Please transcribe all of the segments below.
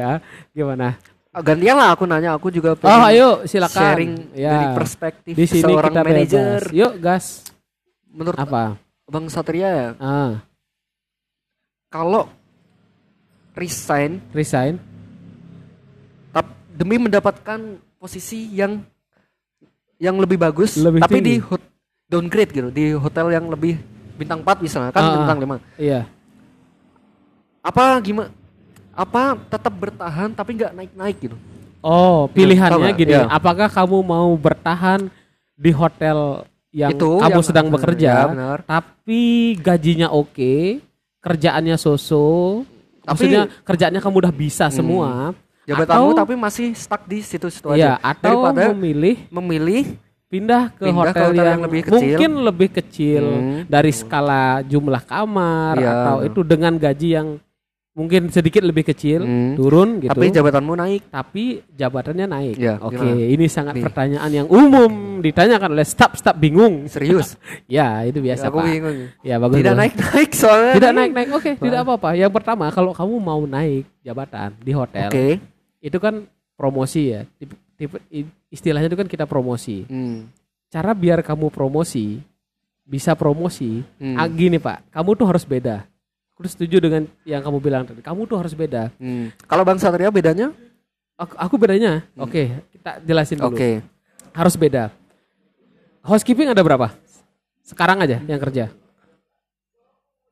ya. Gimana? Ah, Gantian lah aku nanya, aku juga oh ayo silakan. sharing ya. dari perspektif di sini seorang kita manajer. bebas yuk gas. Menurut apa? Bang Satria ya, ah. kalau resign resign. tap- demi mendapatkan posisi yang yang lebih bagus, Lebih tapi tinggi. di hot- downgrade gitu, di hotel yang lebih bintang 4 misalnya, kan Ah, bintang 5. iya. Apa gimana? Apa tetap bertahan tapi nggak naik-naik gitu? Oh, Tahu pilihannya nggak? gini, Iya. apakah kamu mau bertahan di hotel yang Itu kamu yang- sedang bekerja, Ya, tapi gajinya oke, kerjaannya so-so, Tapi- maksudnya kerjaannya kamu udah bisa Hmm. semua, Jabatanmu atau- tapi masih stuck di situ-situ iya, aja. atau Daripada memilih memilih pindah ke Pindah ke hotel, hotel yang, yang lebih kecil. mungkin lebih kecil Hmm. dari skala jumlah kamar Iya. atau itu dengan gaji yang mungkin sedikit lebih kecil, Hmm. turun gitu. tapi jabatanmu naik. tapi jabatannya naik. Ya, Oke, gimana? ini sangat Nih. pertanyaan yang umum ditanyakan oleh staff-staff bingung. Serius. Ya, itu biasa, aku Pak. bingung. Ya, bagus. Tidak naik-naik soalnya. Tidak naik-naik. Oke, tidak apa-apa. Yang pertama, kalau kamu mau naik jabatan di hotel, Oke. itu kan promosi ya. Tipe, tipe- istilahnya itu kan kita promosi. Hmm. Cara biar kamu promosi, bisa promosi, Hmm. ah, gini, Pak. Kamu tuh harus beda. Aku setuju dengan yang kamu bilang tadi. Kamu tuh harus beda. Hmm. Kalau Bang Satria bedanya? Aku, aku bedanya. Oke, kita jelasin dulu. Hmm. Oke. harus beda. Housekeeping ada berapa? Sekarang aja yang kerja.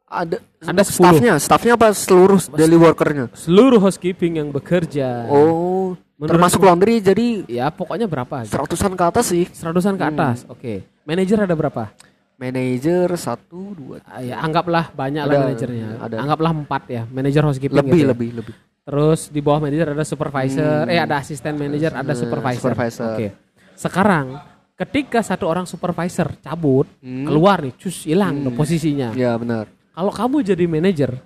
Ada Ada 10. staffnya, staffnya apa seluruh daily workernya? Seluruh housekeeping yang bekerja. Oh, Menurut- termasuk laundry jadi Ya pokoknya berapa? seratusan ke atas sih. Seratusan ke Hmm. atas. Oke. Manajer ada berapa? Manager satu dua Ah, ya, anggaplah banyak lah Ada, manajernya. ada. Anggaplah empat ya. Manajer housekeeping. lebih gitu ya. lebih lebih. Terus di bawah manajer ada supervisor, Hmm. eh ada asisten manajer, ada supervisor. supervisor. Oke. Sekarang ketika satu orang supervisor cabut, Hmm. keluar nih, cus hilang Hmm. posisinya. Ya benar. Kalau kamu jadi manajer,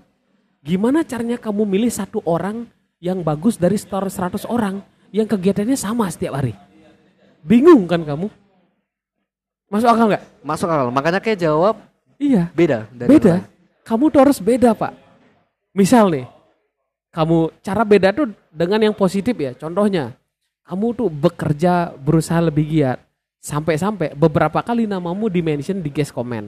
gimana caranya kamu milih satu orang yang bagus dari store 100 orang yang kegiatannya sama setiap hari? Bingung kan kamu? Masuk akal nggak? Masuk akal. Makanya kayak jawab Iya, beda dari beda. Kamu tuh harus beda pak. Misal nih, kamu cara beda tuh dengan yang positif ya. Contohnya, kamu tuh bekerja berusaha lebih giat. Sampai-sampai beberapa kali namamu di-mention di guest comment.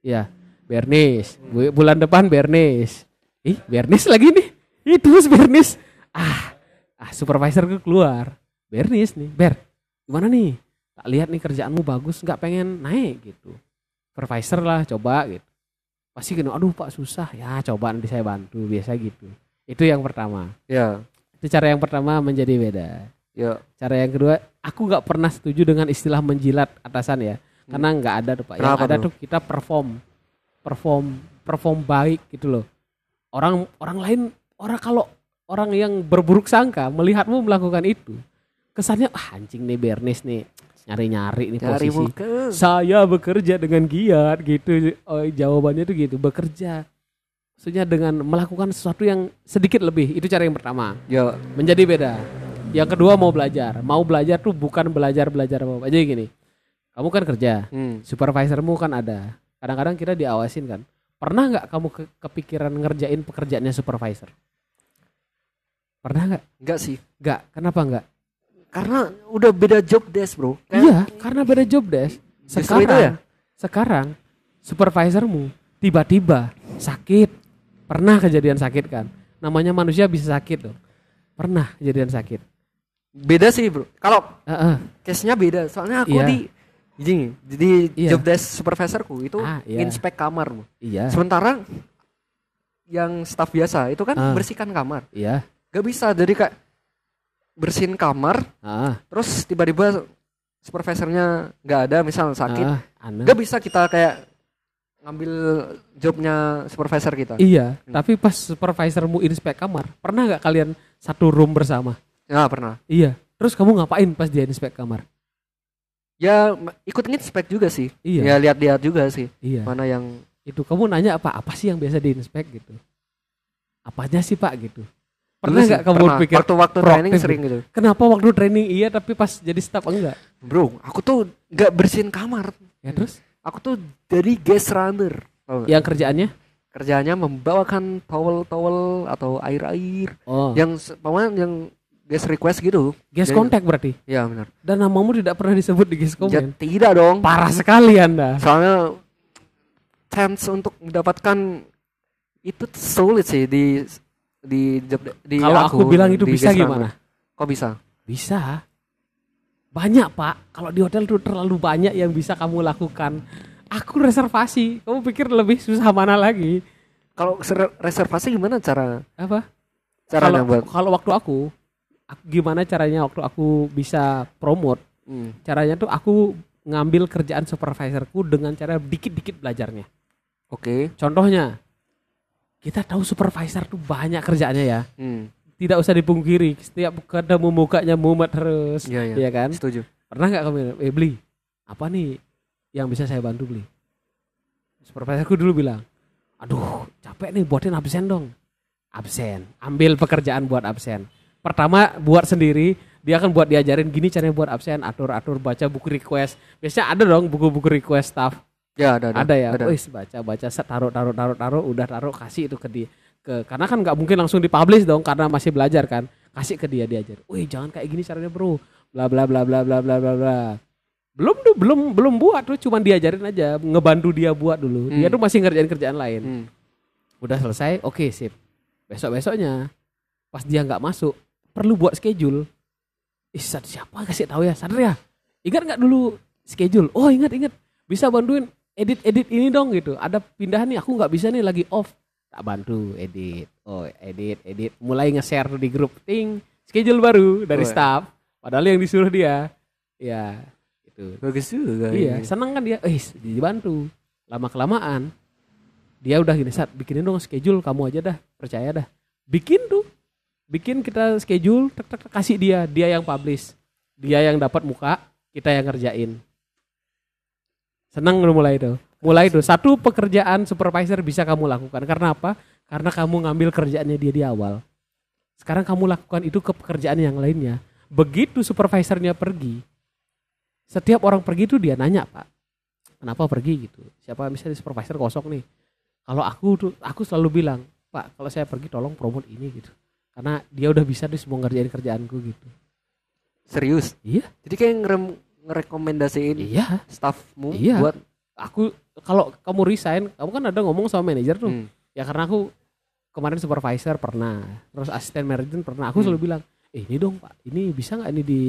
Ya, Bernis. Bu- Bulan depan Bernis. Ih, Bernis lagi nih. Ih, terus Bernis. Ah, ah supervisorku keluar. Bernis nih, Ber. Gimana nih? Tak lihat nih kerjaanmu bagus, nggak pengen naik gitu. Supervisor lah, coba gitu. Pasti gini, aduh Pak susah. Ya, coba nanti saya bantu, biasa gitu. Itu yang pertama. Ya, Itu cara yang pertama menjadi beda. ya. Cara yang kedua, aku nggak pernah setuju dengan istilah menjilat atasan ya, karena nggak ada tuh pak. Yang Kenapa ada tuh? tuh kita perform, perform, perform baik gitu loh. Orang orang lain, orang kalau orang yang berburuk sangka melihatmu melakukan itu, kesannya ah anjing nih Bernis nih nyari nyari nih Cari posisi. muka. Saya bekerja dengan giat gitu. Oh, jawabannya tuh gitu, bekerja. Maksudnya dengan melakukan sesuatu yang sedikit lebih. Itu cara yang pertama Ya, menjadi beda. Yang kedua mau belajar. Mau belajar tuh bukan belajar belajar apa. Jadi gini, kamu kan kerja, hmm. supervisormu kan ada. Kadang-kadang kita diawasin kan. Pernah nggak kamu ke- kepikiran ngerjain pekerjaannya supervisor? Pernah nggak? enggak sih. Nggak. Kenapa nggak? Karena udah beda job desk, Bro. Kayak Iya, karena beda job desk. Sekarang, itu ya? sekarang supervisormu tiba-tiba sakit. Pernah kejadian sakit kan? Namanya manusia bisa sakit loh. Pernah kejadian sakit. beda sih, Bro. Kalau Heeh. case-nya beda. Soalnya aku Iya. di gini, jadi Iya. job desk supervisorku itu Ah, iya. inspek kamar, Bro. Iya. Sementara yang staff biasa itu kan Ah. bersihkan kamar. Iya. Gak bisa jadi kayak bersihin kamar Ah, terus tiba-tiba supervisornya nggak ada misal sakit ah, nggak bisa kita kayak ngambil jobnya supervisor kita Iya, Hmm. tapi pas supervisormu inspek kamar, pernah nggak kalian satu room bersama? ya pernah Iya. Terus kamu ngapain pas dia inspek kamar? ya ikut inspek juga sih Iya. ya lihat-lihat juga sih Iya. mana yang Itu kamu nanya apa? Apa sih yang biasa diinspek gitu? Apanya sih Pak gitu? Pernah nggak kamu pernah. pikir waktu-waktu proaktif training sering gitu kenapa waktu training iya tapi pas jadi staff enggak? bro aku tuh nggak bersihin kamar Ya terus aku tuh dari guest runner yang kerjaannya kerjanya membawakan towel-towel atau air-air Oh, yang pokoknya yang guest request gitu. guest jadi- contact berarti. Ya benar. Dan namamu tidak pernah disebut di guest Ya, comment. tidak dong. Parah sekali Anda. Soalnya chance untuk mendapatkan itu sulit sih di di di Kalau aku bilang itu bisa gimana? Kok bisa? Bisa. Banyak pak. Kalau di hotel tuh terlalu banyak yang bisa kamu lakukan. Aku reservasi. Kamu pikir lebih susah mana lagi? Kalau ser- reservasi gimana cara Apa? Kalau buat? kalau waktu aku, aku- gimana caranya waktu aku bisa promote? Hmm. Caranya tuh aku ngambil kerjaan supervisorku dengan cara dikit-dikit belajarnya. Oke. Contohnya, kita tahu supervisor tuh banyak kerjaannya ya. Hmm. Tidak usah dipungkiri, setiap ketemu mukanya mumet terus, Iya iya. ya kan? Setuju. Pernah nggak kamu eh beli, apa nih yang bisa saya bantu beli? Supervisorku dulu bilang, aduh capek nih buatin absen dong. Absen, ambil pekerjaan buat absen. Pertama buat sendiri, dia akan buat diajarin gini caranya buat absen, atur-atur, baca buku request. Biasanya ada dong buku-buku request staff. Ya ada ada. Ada ya, Ada. wis baca baca set taruh taruh taruh taruh udah taruh kasih itu ke dia. Ke karena kan nggak mungkin langsung dipublish dong karena masih belajar kan. Kasih ke dia diajar. Wih jangan kayak gini caranya bro. Bla bla bla bla bla bla bla bla. Belum tuh belum belum buat tuh cuman diajarin aja ngebantu dia buat dulu. Dia Hmm. tuh masih ngerjain kerjaan lain. Hmm. Udah selesai, oke sip. Besok besoknya pas dia nggak masuk perlu buat schedule. Ih siapa kasih tahu ya sadar ya. Ingat nggak dulu schedule? Oh ingat ingat bisa bantuin edit edit ini dong gitu. Ada pindahan nih aku nggak bisa nih lagi off. Tak bantu edit. Oh edit edit. Mulai nge-share di grup ting schedule baru dari Oh, ya. staff. Padahal yang disuruh dia. Ya itu. Bagus juga. Iya, ini. senang kan dia. Eh, dibantu. Lama kelamaan dia udah gini, saat bikinin dong schedule kamu aja dah, percaya dah. Bikin tuh. Bikin kita schedule, tek, tek, tek, kasih dia, dia yang publish. Dia yang dapat muka, kita yang ngerjain. Senang udah mulai itu. Mulai itu satu pekerjaan supervisor bisa kamu lakukan. Karena apa? Karena kamu ngambil kerjaannya dia di awal. Sekarang kamu lakukan itu ke pekerjaan yang lainnya. Begitu supervisornya pergi, setiap orang pergi itu dia nanya pak kenapa pergi gitu siapa misalnya supervisor kosong nih kalau aku tuh aku selalu bilang pak kalau saya pergi tolong promote ini gitu karena dia udah bisa deh semua ngerjain kerjaanku gitu Serius. iya Jadi kayak ngerem ngerekomendasiin iya. staffmu Iya. buat aku kalau kamu resign kamu kan ada ngomong sama manajer tuh. Hmm. ya karena aku kemarin supervisor pernah terus asisten manajer pernah. Aku Hmm. selalu bilang eh ini dong pak ini bisa nggak ini di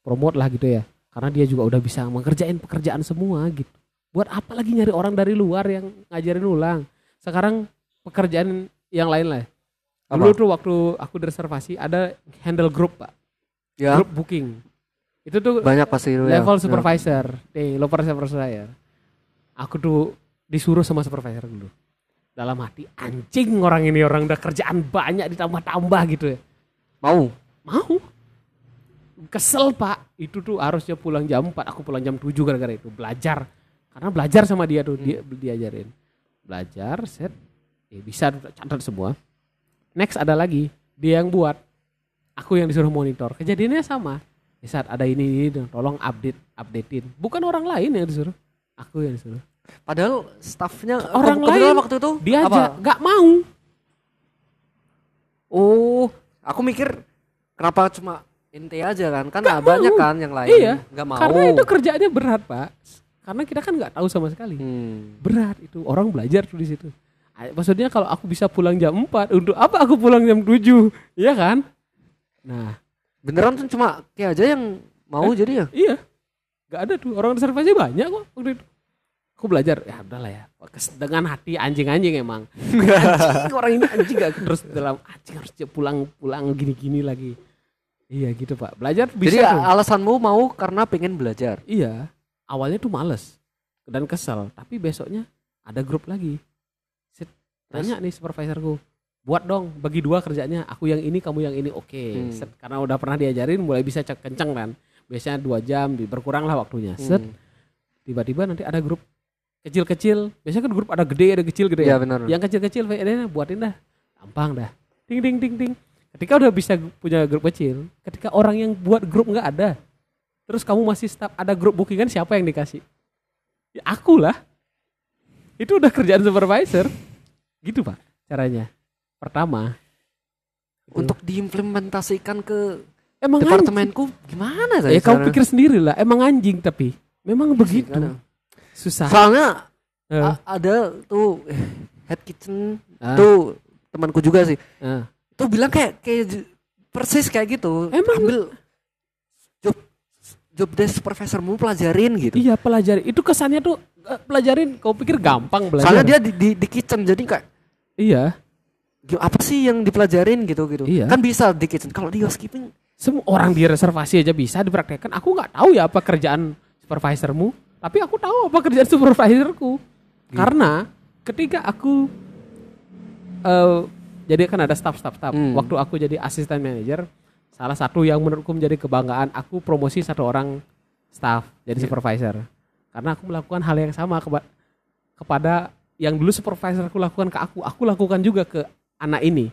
promote lah gitu ya. Karena dia juga udah bisa mengerjain pekerjaan semua gitu. Buat apa lagi nyari orang dari luar yang ngajarin ulang? Sekarang pekerjaan yang lain lah. Dulu Apa? tuh waktu aku reservasi ada handle group pak. Ya. Group booking itu tuh banyak pasti itu ya. level Ya. supervisor. Nih loper supervisor. Aku tuh disuruh sama supervisor dulu. Dalam hati anjing orang ini orang udah kerjaan banyak ditambah-tambah gitu ya. Mau. mau. Kesel pak. Itu tuh harusnya pulang jam 4 aku pulang jam 7 gara-gara itu. Belajar. Karena belajar sama dia tuh dia diajarin. Belajar set. Eh, bisa catat semua. Next ada lagi. Dia yang buat. Aku yang disuruh monitor. Kejadiannya sama di saat ada ini, ini tolong update updatein bukan orang lain yang disuruh aku yang disuruh Padahal staffnya Orang lain waktu itu dia apa? aja nggak mau Oh, aku mikir kenapa cuma ente aja kan? Kan Nggak banyak mau. kan yang lain. Iya, Nggak mau. karena itu kerjaannya berat pak karena kita kan nggak tahu sama sekali Hmm. berat itu orang belajar tuh di situ maksudnya kalau aku bisa pulang jam 4 untuk apa aku pulang jam 7 iya kan nah Beneran tuh cuma kayak aja yang mau jadi ya? iya. Nggak ada tuh orang reservasi banyak kok waktu itu. Aku belajar ya udahlah ya. Dengan hati anjing-anjing emang. Anjing orang ini anjing gak terus dalam anjing harus dia pulang pulang gini-gini lagi. Iya gitu pak. Belajar bisa jadi tuh. alasanmu mau karena pengen belajar. iya. Awalnya tuh males dan kesel tapi besoknya ada grup lagi. Set, tanya nih supervisorku buat dong bagi dua kerjanya aku yang ini kamu yang ini. Oke Hmm. Set, karena udah pernah diajarin mulai bisa cek kenceng kan. Biasanya dua jam berkurang lah waktunya. Set. Hmm. tiba-tiba nanti ada grup kecil-kecil. Biasanya kan grup ada gede ada kecil gede Iya ya benar. yang kecil-kecil buatin dah. Gampang dah. Ting ting ting ting. Ketika udah bisa punya grup kecil ketika orang yang buat grup nggak ada terus kamu masih staf ada grup bookingan siapa yang dikasih? Ya aku lah. Itu udah kerjaan supervisor. Gitu pak caranya. Pertama. gitu. Untuk diimplementasikan ke emang anjing. departemenku gimana tadi? Ya kamu pikir sendiri lah. Emang anjing tapi memang begitu. Gimana? Susah. Soalnya a- ada tuh eh, head kitchen ah, tuh temanku juga sih. ah. Tuh bilang kayak kayak persis kayak gitu. Emang? ambil job job desk profesormu pelajarin gitu. Iya pelajari. Itu kesannya tuh eh, pelajarin. Kau pikir gampang belajar? Soalnya dia di, di, di kitchen jadi kayak Iya. "Gim- apa sih yang dipelajarin gitu gitu. Iya. Kan bisa di kitchen. Kalau di housekeeping Semua orang di reservasi aja bisa dipraktekkan. Aku nggak tahu ya apa kerjaan supervisormu, tapi aku tahu apa kerjaan supervisorku. Gitu. Karena ketika aku eh jadi kan ada staff staff staff. Hmm. Waktu aku jadi asisten manager, salah satu yang menurutku menjadi kebanggaan aku promosi satu orang staff jadi Iya. supervisor. Karena aku melakukan hal yang sama kepada yang dulu supervisorku lakukan ke aku, aku lakukan juga ke anak ini.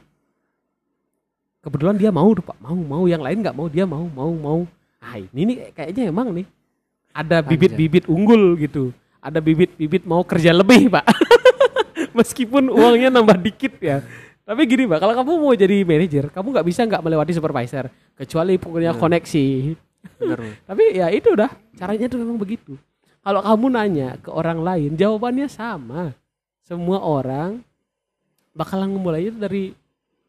Kebetulan dia mau tuh pak. Mau mau. Yang lain nggak mau. Dia mau mau mau. Ah ini nih kayaknya emang nih ada bibit-bibit unggul gitu. Ada bibit-bibit mau kerja lebih pak. Meskipun uangnya nambah dikit ya. Tapi gini pak kalau kamu mau jadi manajer kamu nggak bisa nggak melewati supervisor kecuali punya koneksi. Bener. tapi ya itu udah caranya tuh memang begitu. Kalau kamu nanya ke orang lain jawabannya sama. Semua orang bakalan memulainya itu dari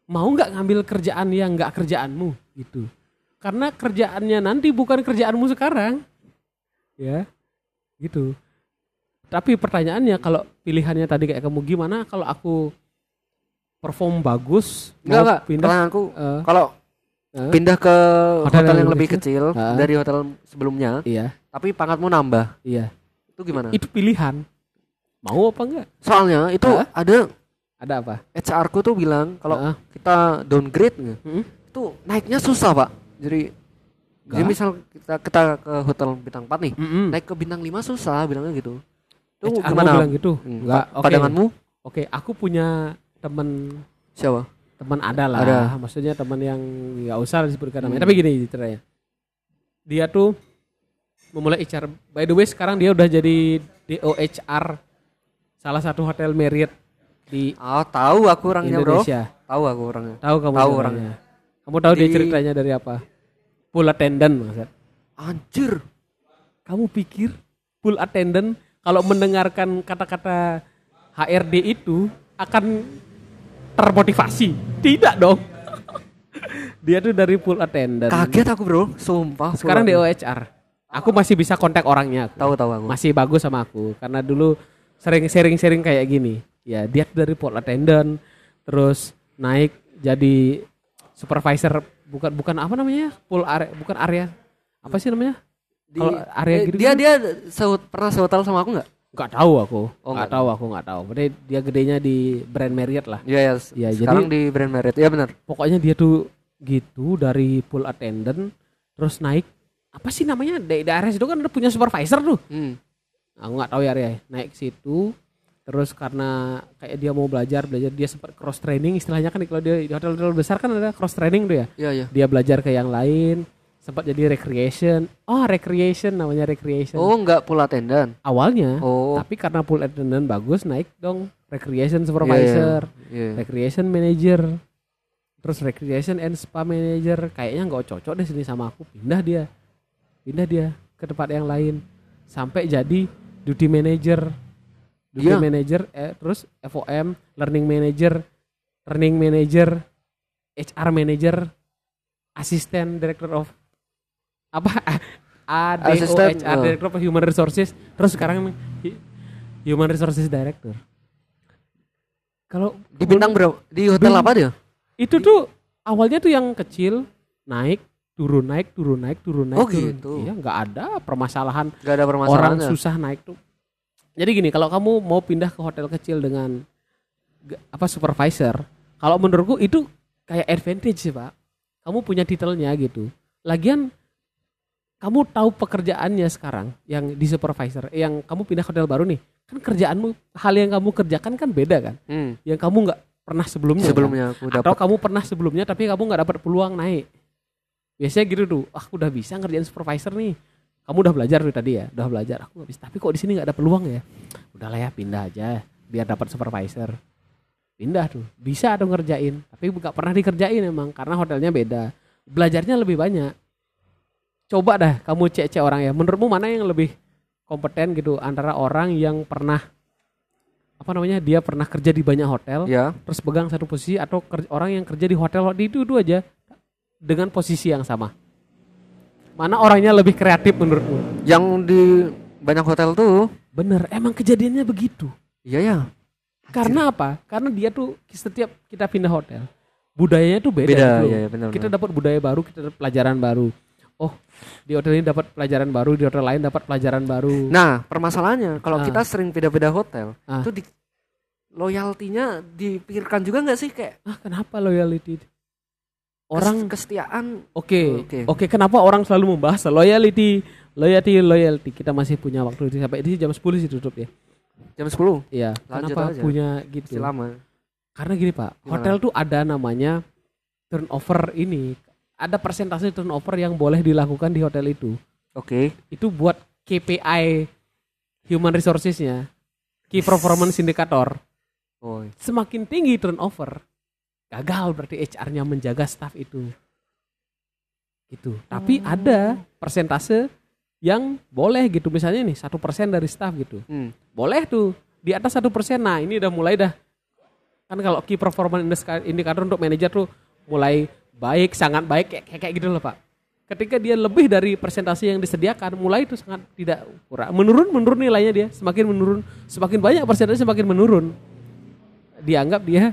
mau nggak ngambil kerjaan yang nggak kerjaanmu? Gitu. Karena kerjaannya nanti bukan kerjaanmu sekarang. Ya gitu. Tapi pertanyaannya kalau pilihannya tadi kayak kamu gimana kalau aku perform bagus Enggak mau enggak. pindah? Pertanyaanku eh, kalau eh, pindah ke Hotel hotel, yang yang lebih kecil? kecil Ah. dari hotel sebelumnya, iya. tapi pangkatmu nambah, iya. Itu gimana? itu pilihan. Mau apa enggak Soalnya itu Ah. ada ada apa HR ku tuh bilang kalau Ah. kita downgrade Mm-mm. itu naiknya susah pak. Jadi jadi Enggak. misal kita kita ke hotel bintang 4 nih, Mm-mm. naik ke bintang 5 susah bilangnya gitu. Itu HR gimana? bilang gitu Hmm, enggak pa- oke Pandanganmu oke aku punya temen siapa? teman ada lah Ada. maksudnya teman yang nggak usah disebutkan namanya Hmm. tapi gini ceritanya dia tuh memulai HR by the way sekarang dia udah jadi DOHR salah satu hotel Marriott di Oh, tahu aku orangnya, Bro. Indonesia Tahu aku orangnya. tahu kamu Tahu orangnya kamu tahu dia Di- ceritanya dari apa pool attendant maksud Anjir. kamu pikir pool attendant kalau mendengarkan kata-kata HRD itu akan termotivasi tidak dong dia tuh dari pool attendant Kaget aku, Bro. Sumpah. sekarang aku- DOHR aku masih bisa kontak orangnya. Tahu tahu aku. masih bagus sama aku karena dulu sering sharing-sharing kayak gini ya dia dari pool attendant terus naik jadi supervisor bukan bukan apa namanya pool area bukan area apa sih namanya Di- kalau area eh, gitu dia dia seut- pernah sehotel sama aku nggak? nggak tahu aku Oh, nggak tahu aku nggak tahu berarti dia gedenya di brand Marriott lah Iya ya. Iya, sekarang jadi- di Brand Merit. Iya benar. pokoknya dia tuh gitu dari pool attendant terus naik apa sih namanya di daerah situ kan ada punya supervisor tuh Hmm. aku nggak tahu ya area naik situ terus karena kayak dia mau belajar belajar dia sempat cross training istilahnya kan kalau dia di hotel-hotel besar kan ada cross training tuh ya? Iya iya. dia belajar ke yang lain sempat jadi recreation. Oh recreation namanya recreation. Oh, enggak pool attendant. awalnya Oh. tapi karena pool attendant bagus naik dong. Recreation supervisor Iya. recreation manager terus recreation and spa manager. Kayaknya nggak cocok deh sini sama aku. Pindah dia. Pindah dia ke tempat yang lain. Sampai jadi duty manager duty Iya. manager eh, terus FOM learning manager training manager HR manager asisten director of apa ADO HR oh. director of human resources terus sekarang human resources director kalau Di bintang berapa? Di hotel Bin- apa dia? itu tuh awalnya tuh yang kecil naik turun naik turun naik turun naik Oh, turun. gitu. iya nggak ada permasalahan Enggak ada orang permasalahannya. susah naik tuh jadi gini kalau kamu mau pindah ke hotel kecil dengan apa supervisor kalau menurutku itu kayak advantage sih pak. Kamu punya titelnya gitu. Lagian kamu tahu pekerjaannya sekarang yang di supervisor eh, yang kamu pindah ke hotel baru nih kan kerjaanmu hal yang kamu kerjakan kan beda kan? Hmm. yang kamu nggak pernah sebelumnya kan? Sebelumnya aku atau dapat kamu pernah sebelumnya tapi kamu nggak dapat peluang naik. Biasanya gitu tuh ah aku udah bisa ngerjain supervisor nih kamu udah belajar tuh tadi ya? Udah belajar. Aku nggak bisa. Tapi kok di sini nggak ada peluang ya? Udahlah ya pindah aja. Biar dapat supervisor. Pindah tuh. Bisa tuh ngerjain. Tapi nggak pernah dikerjain emang karena hotelnya beda. Belajarnya lebih banyak. Coba dah kamu cek cek orang ya. Menurutmu mana yang lebih kompeten gitu antara orang yang pernah apa namanya dia pernah kerja di banyak hotel Ya. terus pegang satu posisi atau ker- orang yang kerja di hotel di itu itu aja dengan posisi yang sama mana orangnya lebih kreatif menurutmu Yang di banyak hotel tuh, bener emang kejadiannya begitu iya ya. Karena apa? Karena dia tuh setiap kita pindah hotel, budayanya tuh beda. Beda, gitu iya, iya, benar, Kita dapat budaya baru, kita dapat pelajaran baru. Oh, di hotel ini dapat pelajaran baru, di hotel lain dapat pelajaran baru. Nah, permasalahannya kalau Ah. kita sering pindah-pindah hotel, Ah. itu di loyaltinya dipikirkan juga nggak sih kayak ah, kenapa loyalty? Orang kes- kesetiaan oke, Oke. oke. Kenapa orang selalu membahas loyalty, loyalty, loyalty? Kita masih punya waktu di sampai di jam 10 sih tutup ya. jam 10 Iya. Lanjut Kenapa aja. punya gitu? masih lama. Karena gini Pak, Gimana? hotel tuh ada namanya turnover ini. Ada persentase turnover yang boleh dilakukan di hotel itu. Oke. Itu buat KPI human resources-nya, key performance indicator. Oh, Semakin tinggi turnover, gagal berarti HR-nya menjaga staff itu. Gitu. Tapi Oh. ada persentase yang boleh gitu misalnya nih satu persen dari staff gitu hmm. boleh tuh di atas satu persen nah ini udah mulai dah kan kalau key performance indicator untuk manajer tuh mulai baik sangat baik kayak kayak, kayak gitu loh pak ketika dia lebih dari persentase yang disediakan mulai itu sangat tidak kurang menurun menurun nilainya dia semakin menurun semakin banyak persentase semakin menurun dianggap dia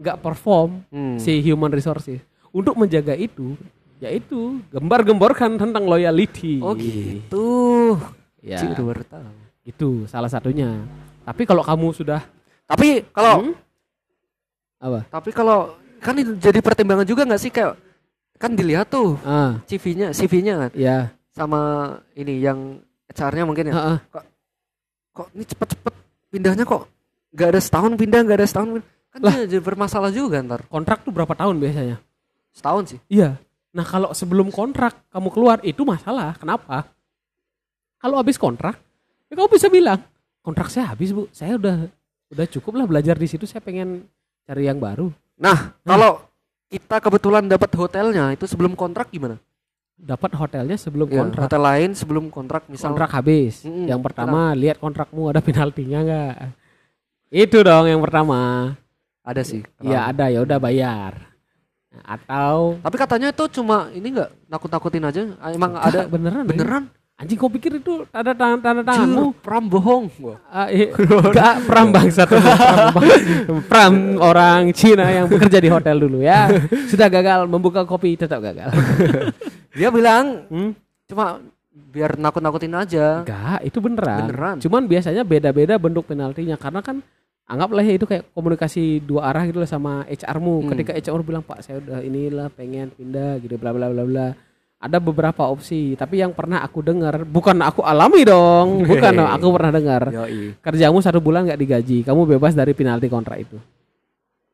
nggak perform Hmm. si human resources untuk menjaga itu yaitu gembar-gemborkan tentang loyalty Oh gitu. ya Cik, udah baru tahu. itu salah satunya tapi kalau kamu sudah Tapi kalau Hmm? apa tapi kalau kan itu jadi pertimbangan juga nggak sih kayak kan dilihat tuh ah CV-nya CV-nya kan ya sama ini yang HR-nya mungkin ya. ah, ah. Kok ini cepet-cepet pindahnya kok nggak ada setahun pindah nggak ada setahun pindah. Kan Lah. jadi bermasalah juga ntar. Kontrak tuh berapa tahun biasanya? Setahun sih. iya. Nah kalau sebelum kontrak kamu keluar itu masalah. Kenapa? Kalau habis kontrak ya kamu bisa bilang kontrak saya habis bu. Saya udah udah cukup lah belajar di situ. Saya pengen cari yang baru. Nah kalau kita kebetulan dapat hotelnya itu sebelum kontrak gimana? dapat hotelnya sebelum Ya, kontrak. hotel lain sebelum kontrak misal. Kontrak habis. Mm-mm, yang pertama lihat kontrakmu ada penaltinya nggak? Itu dong yang pertama ada sih. Iya ada ya udah bayar. Atau Tapi katanya itu cuma ini nggak nakut-nakutin aja. Ah, Emang ada beneran? beneran? Anjing kau pikir itu tanda tangan tanda tanganmu? Pram bohong. Wah. Ah, iya. Enggak, pram bangsa tuh. Pram, pram orang Cina yang bekerja di hotel dulu ya. Sudah gagal membuka kopi tetap gagal. Dia bilang Hmm? cuma biar nakut-nakutin aja. Enggak, itu beneran. Beneran. Cuman biasanya beda-beda bentuk penaltinya karena kan anggaplah ya itu kayak komunikasi dua arah gitu lah sama HR-mu. Hmm. Ketika HR bilang, "Pak, saya udah inilah pengen pindah gitu bla bla bla bla." Ada beberapa opsi, tapi yang pernah aku dengar, bukan aku alami dong, bukan dong, aku pernah dengar. Kerjamu satu bulan nggak digaji, kamu bebas dari penalti kontrak itu.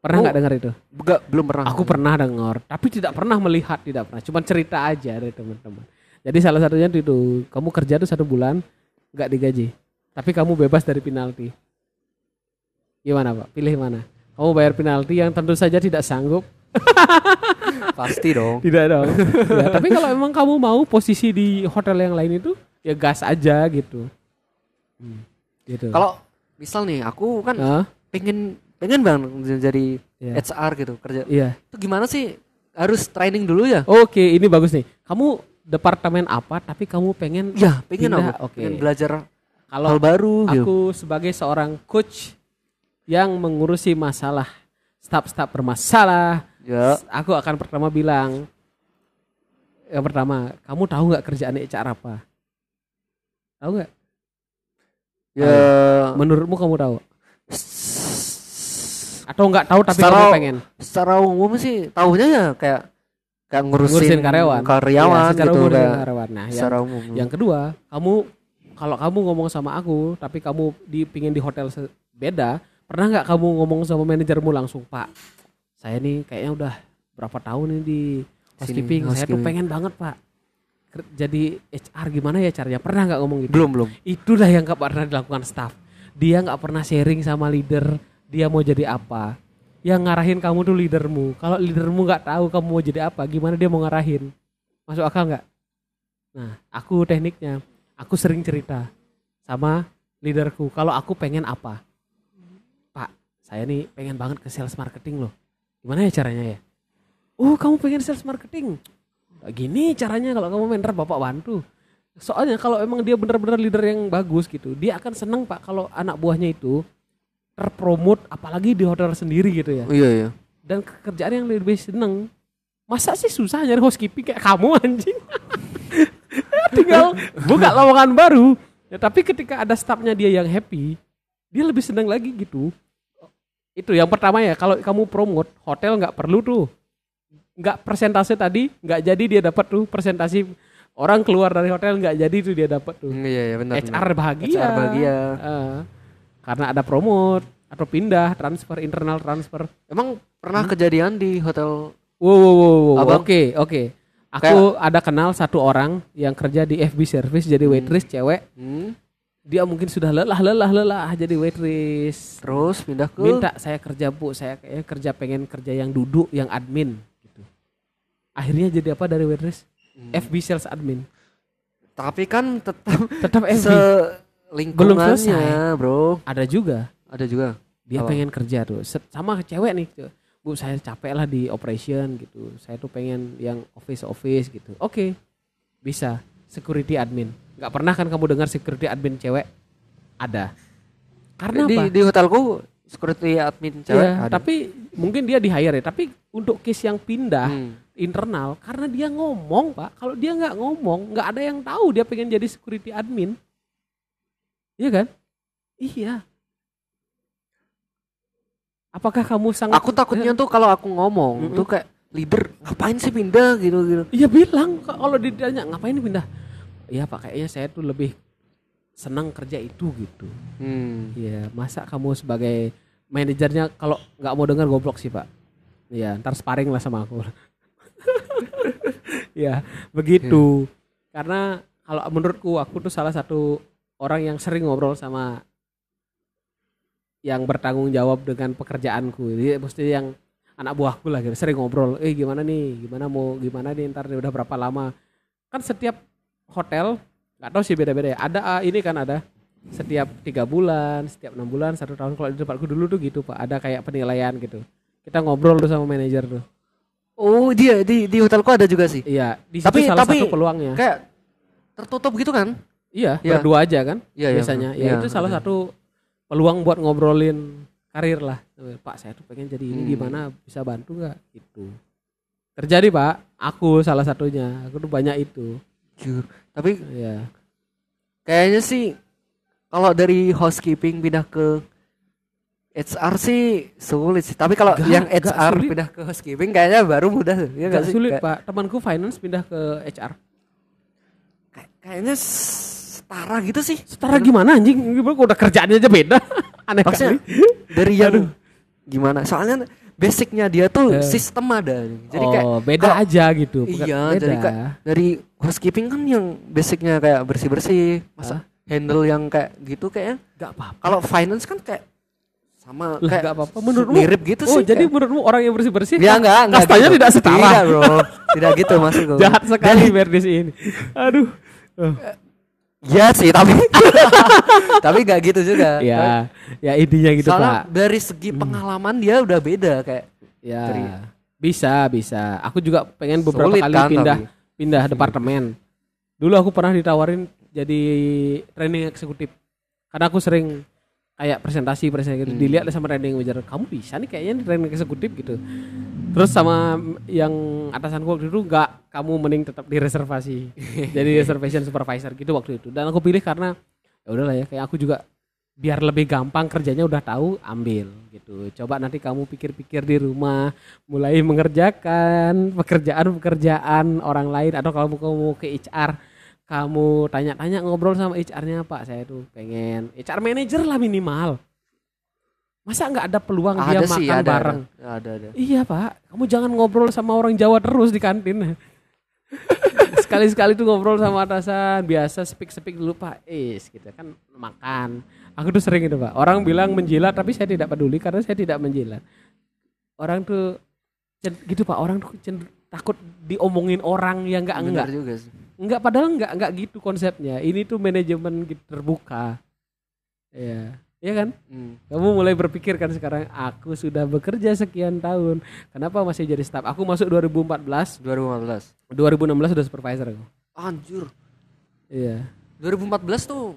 Pernah Oh. nggak dengar itu? Enggak, belum pernah. Aku pernah dengar, tapi tidak pernah melihat, tidak pernah. Cuma cerita aja dari teman-teman. Jadi salah satunya itu, kamu kerja tuh satu bulan nggak digaji, tapi kamu bebas dari penalti. Gimana pak? Pilih mana? Kamu bayar penalti yang tentu saja tidak sanggup, Pasti dong. tidak dong. Ya, tapi kalau emang kamu mau posisi di hotel yang lain itu, ya gas aja gitu. Hmm, gitu. Kalau misal nih aku kan Ah, pengen pengen bang jadi Iya. HR gitu kerja. iya. Itu gimana sih? Harus training dulu ya? Oke, ini bagus nih. Kamu departemen apa? Tapi kamu pengen Ya, pengen Pindah, aku. oke. Pengen belajar kalau hal baru gitu. Aku sebagai seorang coach yang mengurusi masalah staf-staf bermasalah, Ya. aku akan pertama bilang yang pertama, kamu tahu nggak kerjaan HR apa? Tahu nggak? Ya. Menurutmu kamu tahu? Atau nggak tahu tapi Secara- kamu pengen? Secara umum sih tahunya ya kayak kayak ngurusin, Ngurusin karyawan. karyawan secara gitu umum kayak karyawan. Nah, yang, secara umum. yang kedua, kamu kalau kamu ngomong sama aku, tapi kamu di pingin di hotel beda, pernah nggak kamu ngomong sama manajermu langsung, Pak, saya nih kayaknya udah berapa tahun nih di housekeeping, Sini, saya tuh pengen banget Pak jadi HR gimana ya caranya? Pernah nggak ngomong gitu? belum belum. Itulah yang nggak pernah dilakukan staff. Dia nggak pernah sharing sama leader, dia mau jadi apa. yang ngarahin kamu tuh leadermu. Kalau leadermu nggak tahu kamu mau jadi apa, gimana dia mau ngarahin? Masuk akal nggak? Nah, aku tekniknya, aku sering cerita sama leaderku. Kalau aku pengen apa, saya nih pengen banget ke sales marketing loh. Gimana ya caranya ya? Oh, kamu pengen sales marketing? Gini caranya kalau kamu mentor bapak bantu. Soalnya kalau emang dia benar-benar leader yang bagus gitu, dia akan seneng pak kalau anak buahnya itu terpromot apalagi di hotel sendiri gitu ya Iya iya. dan kerjaan yang lebih seneng masa sih susah nyari housekeeping kayak kamu anjing tinggal buka lowongan baru ya tapi ketika ada staffnya dia yang happy dia lebih seneng lagi gitu itu yang pertama ya kalau kamu promote hotel nggak perlu tuh nggak persentase tadi nggak jadi dia dapat tuh presentasi orang keluar dari hotel nggak jadi tuh dia dapat tuh Iya iya benar. benar. HR bahagia HR bahagia. Eh, karena ada promote atau pindah transfer internal transfer Emang pernah Hmm? kejadian di hotel Wow, wow, wow, wow. Oke, oke. Aku ada kenal satu orang yang kerja di FB service jadi waitress cewek. hmm, Dia mungkin sudah lelah, lelah, lelah jadi waitress. terus pindah ke Minta saya kerja bu, saya kayaknya kerja pengen kerja yang duduk, yang admin. Gitu. Akhirnya jadi apa dari waitress? Hmm. FB sales admin. Tapi kan tetap Tetap FB. se lingkungannya, selesai. bro. Ada juga. Ada juga. Dia Apa? pengen kerja tuh. Sama cewek nih. tuh. Bu, saya capek lah di operation gitu. Saya tuh pengen yang office office gitu. Oke, bisa. Security admin. Nggak pernah kan kamu dengar security admin cewek? Ada. Karena di apa? di hotelku security admin cewek Iya, ada. tapi mungkin dia di hire ya. Tapi untuk case yang pindah Hmm. internal, karena dia ngomong pak. Kalau dia nggak ngomong, nggak ada yang tahu dia pengen jadi security admin. Iya kan? Iya. Apakah kamu sangat Aku takutnya tuh kalau aku ngomong Mm-mm. tuh kayak leader ngapain sih pindah gitu gitu. Iya bilang kalau ditanya ngapain pindah? Iya pak kayaknya saya tuh lebih senang kerja itu gitu. Hmm. Iya masa kamu sebagai manajernya kalau nggak mau dengar goblok sih pak. Iya ntar sparring lah sama aku. Iya begitu. Karena kalau menurutku aku tuh salah satu orang yang sering ngobrol sama yang bertanggung jawab dengan pekerjaanku. Jadi mesti yang anak buahku lah gitu. Sering ngobrol, eh gimana nih, gimana mau gimana nih ntar nih, udah berapa lama. Kan setiap hotel nggak tahu sih beda-beda ya. Ada ah, ini kan ada setiap tiga bulan, setiap enam bulan, satu tahun. Kalau di tempatku dulu tuh gitu pak, ada kayak penilaian gitu. Kita ngobrol tuh sama manajer tuh. Oh dia di di hotelku ada juga sih. Iya, di Tapi- salah tapi- satu peluangnya. Kayak tertutup gitu kan? Iya, Iya. berdua aja kan Iya iya. biasanya. Iya, Ya itu salah satu peluang buat ngobrolin karir lah. Pak saya tuh pengen jadi ini Hmm. gimana bisa bantu nggak? Gitu. Terjadi pak, aku salah satunya. Aku tuh banyak itu. Jujur. Tapi Iya. kayaknya sih kalau dari housekeeping pindah ke HR sih sulit sih. Tapi kalau yang HR sulit. pindah ke housekeeping kayaknya baru mudah. Ya Gak sih? sulit Kayak- pak. Temanku finance pindah ke HR. kayak- kayaknya setara gitu sih. Setara gimana anjing? Gimana udah kerjaannya aja beda? Aneh Maksudnya kali. dari yang gimana? Soalnya basicnya dia tuh Eh. sistem ada. Jadi kayak oh, beda kalau- aja gitu. Bukan- Iya, beda. jadi kayak dari housekeeping kan yang basicnya kayak bersih-bersih, masa handle yang kayak gitu kayaknya. Gak apa-apa. Kalau finance kan kayak sama Lah, kayak gak apa-apa. Menurutmu mirip gitu Oh, sih. jadi kayak- menurutmu orang yang bersih-bersih ya enggak, enggak kastanya gitu. tidak setara. Tidak, Bro. Tidak gitu maksudku. Jahat sekali Berdis ini. Aduh. Oh. Ya sih, tapi tapi enggak gitu juga. Ya, ya intinya gitu Soalnya Pak. dari segi pengalaman dia udah beda kayak Ya. dari- Bisa, bisa. Aku juga pengen beberapa Sulit kali kan, pindah tapi. pindah departemen. Dulu aku pernah ditawarin jadi training eksekutif. Karena aku sering kayak presentasi presentasi gitu. Hmm. dilihat sama training manager kamu bisa nih kayaknya nih training eksekutif gitu terus sama yang atasanku waktu itu nggak kamu mending tetap di reservasi jadi reservation supervisor gitu waktu itu dan aku pilih karena ya udahlah ya kayak aku juga biar lebih gampang kerjanya udah tahu ambil gitu coba nanti kamu pikir-pikir di rumah mulai mengerjakan pekerjaan-pekerjaan orang lain atau kalau kamu ke HR kamu tanya-tanya ngobrol sama HR-nya Pak saya tuh pengen HR manager lah minimal. Masa nggak ada peluang dia ada sih, makan ada, bareng? ada, ada, ada. iya Pak. Kamu jangan ngobrol sama orang Jawa terus di kantin. Sekali-sekali tuh ngobrol sama atasan. Biasa speak-speak dulu Pak is gitu kan makan. Aku tuh sering itu Pak. Orang bilang menjilat tapi saya tidak peduli karena saya tidak menjilat. Orang tuh gitu pak. Orang tuh takut diomongin orang yang enggak enggak. Benar juga sih. Enggak padahal enggak enggak gitu konsepnya ini tuh manajemen gitu terbuka ya ya kan Hmm. kamu mulai berpikir kan sekarang aku sudah bekerja sekian tahun kenapa masih jadi staff aku masuk 2014 2015. 2016 sudah supervisor aku Anjir. iya 2014 tuh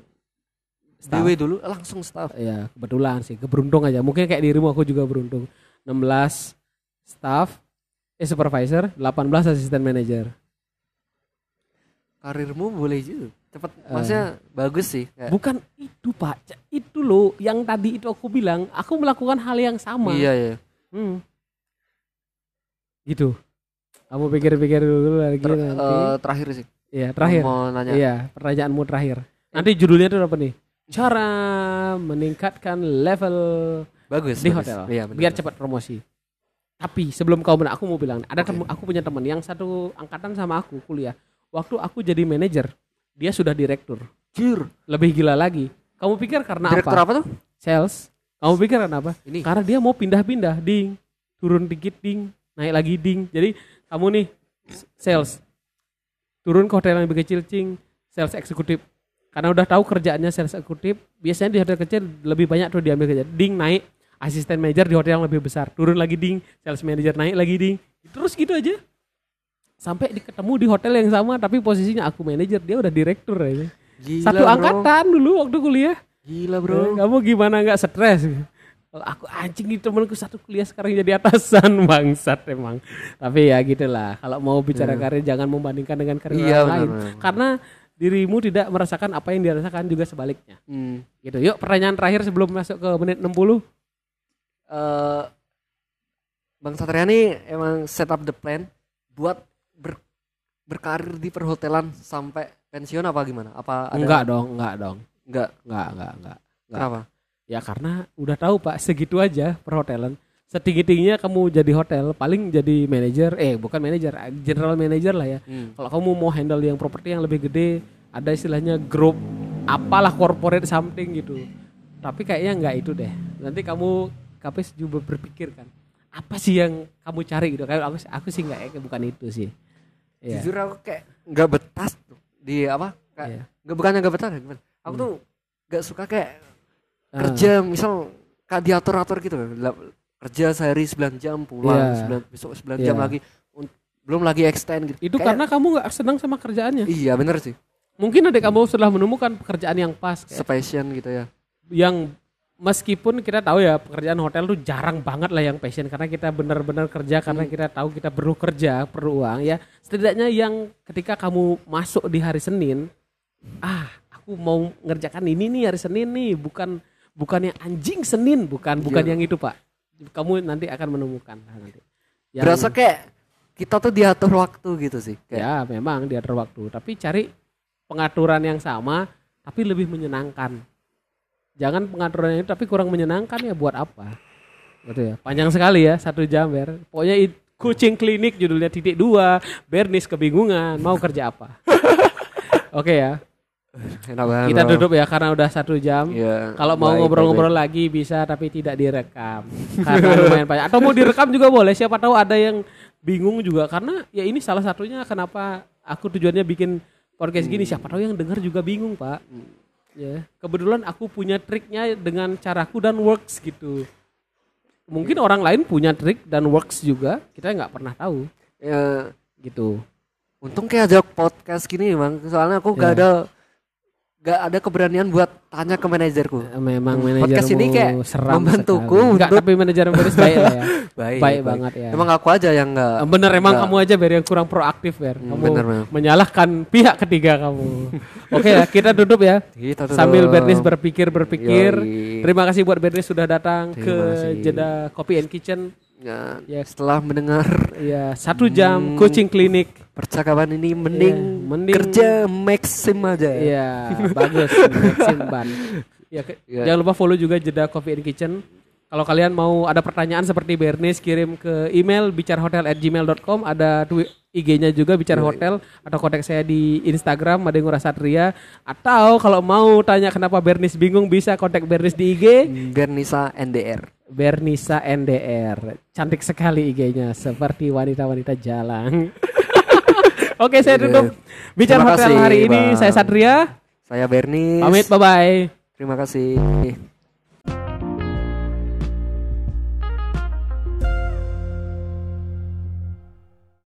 Staff. Dulu langsung staff. Iya, kebetulan sih, keberuntung aja. Mungkin kayak dirimu aku juga beruntung. 16 staff, eh supervisor, 18 asisten manager. Karirmu boleh juga. Cepet, Eh. maksudnya bagus sih. Kayak, Bukan itu, Pak. Itu loh yang tadi itu aku bilang, aku melakukan hal yang sama. iya iya. Hmm. Gitu. Kamu pikir-pikir dulu lagi Ter- nanti. eh, terakhir sih. Iya, terakhir. Mau nanya. Iya, pertanyaanmu terakhir. Nanti judulnya itu apa nih? Cara meningkatkan level Bagus. di bagus. hotel Iya, benar. biar cepat promosi. Tapi sebelum kau benar, aku mau bilang, ada temen, aku punya teman yang satu angkatan sama aku kuliah. Waktu aku jadi manajer, dia sudah direktur. Anjir. Lebih gila lagi. Kamu pikir karena Direktur apa? apa tuh? Sales. Kamu pikir karena apa? Ini. Karena dia mau pindah-pindah, ding, turun dikit, ding, naik lagi, ding. Jadi kamu nih sales, turun ke hotel yang lebih kecil, cing, sales eksekutif. Karena udah tahu kerjaannya sales eksekutif, biasanya di hotel kecil lebih banyak tuh diambil kerja. Ding naik, asisten manajer di hotel yang lebih besar, turun lagi ding, sales manager naik lagi ding. Terus gitu aja. Sampai ketemu di hotel yang sama tapi posisinya aku manajer, dia udah direktur aja. Gila, Satu bro. angkatan dulu waktu kuliah. Gila, Eh, Bro. Kamu gimana nggak stres? Kalau aku anjing nih temenku satu kuliah sekarang jadi atasan bangsat emang. Tapi ya gitulah. Kalau mau bicara karir jangan membandingkan dengan karir Iya, orang lain. Karena dirimu tidak merasakan apa yang dirasakan juga sebaliknya. Hmm. Gitu. Yuk pertanyaan terakhir sebelum masuk ke menit 60. eh Bang Satria nih emang set up the plan buat berkarir di perhotelan sampai pensiun apa gimana? Apa ada Enggak dong, enggak dong. Enggak. Enggak, enggak, enggak. Enggak. Kenapa? Ya karena udah tahu Pak, segitu aja perhotelan. Setinggi-tingginya kamu jadi hotel, paling jadi manajer, eh bukan manajer, general manager lah ya. Hmm. Kalau kamu mau handle yang properti yang lebih gede, ada istilahnya grup apalah corporate something gitu. Tapi kayaknya nggak itu deh. Nanti kamu kapes juga berpikir kan, apa sih yang kamu cari gitu? Kayak aku aku sih nggak ya, bukan itu sih. Iya. Jujur aku kayak nggak betah tuh di apa? Kayak Iya. nggak bukannya nggak betah, gimana? Aku tuh nggak suka kayak Ah. kerja misal kayak diatur-atur gitu. Lah, Kerja sehari 9 jam pulang, Iya. 9 besok 9 jam Iya. lagi. Belum lagi extend gitu. Itu Kayak- karena kamu nggak senang sama kerjaannya. Iya bener sih. Mungkin adik kamu sudah menemukan pekerjaan yang pas, kayak Sepassion gitu ya. yang meskipun kita tahu ya pekerjaan hotel tuh jarang banget lah yang passion karena kita benar-benar kerja karena Hmm. kita tahu kita perlu kerja perlu uang ya setidaknya yang ketika kamu masuk di hari Senin ah aku mau ngerjakan ini nih hari Senin nih bukan bukan yang anjing Senin bukan bukan Iya. yang itu pak kamu nanti akan menemukan nanti Yang- Berasa kayak kita tuh diatur waktu gitu sih. Kayak, ya memang diatur waktu tapi cari pengaturan yang sama tapi lebih menyenangkan jangan pengaturan itu tapi kurang menyenangkan ya buat apa gitu ya panjang sekali ya satu jam ber pokoknya it- kucing klinik judulnya titik dua Bernis kebingungan mau kerja apa oke ya enak banget. kita tutup ya karena udah satu jam Iya, kalau mau ngobrol-ngobrol lagi bisa tapi tidak direkam karena lumayan banyak. Atau mau direkam juga boleh. Siapa tahu ada yang bingung juga karena ya ini salah satunya kenapa aku tujuannya bikin podcast gini. Siapa tahu yang dengar juga bingung pak. Ya kebetulan aku punya triknya dengan caraku dan works gitu. Mungkin orang lain punya trik dan works juga. Kita nggak pernah tahu. Ya, gitu. untung kayak ada podcast gini bang. Soalnya aku gak Iya. ada gak ada keberanian buat tanya ke manajerku. Memang Hmm, manajermu podcast ini kayak seram membantuku sekali. Enggak, untuk- tapi manajer Beris baik lah ya. Baik, Baik banget ya. Emang aku aja yang gak. Bener emang Enggak. kamu aja Ber yang kurang proaktif Ber. Hmm, Kamu bener, bener. menyalahkan pihak ketiga kamu. Oke ya kita tutup ya. Kita tuh Sambil. Bernis berpikir-berpikir. Yoi. Terima kasih buat Bernis sudah datang Terima ke kasih. Jeda Coffee and Kitchen. Ya, Ya. setelah mendengar Ya satu jam Hmm. coaching klinik. Percakapan ini mending, Iya, mending- kerja maksim aja. Iya bagus. Maxim Ban. Ya, ke- Iya. Jangan lupa follow juga Jeda Coffee and Kitchen. Kalau kalian mau ada pertanyaan seperti Bernis kirim ke email bicarhotel@gmail.com ada IG-nya juga bicara hotel atau kontak saya di Instagram Madengura Satria atau kalau mau tanya kenapa Bernis bingung bisa kontak Bernis di IG Bernisa NDR. Bernisa NDR. Cantik sekali IG-nya seperti wanita-wanita jalan. Oke, saya tutup bicara Terima hotel hari ini. Bang. Saya Satria. Saya Bernis. Pamit, bye-bye. Terima kasih.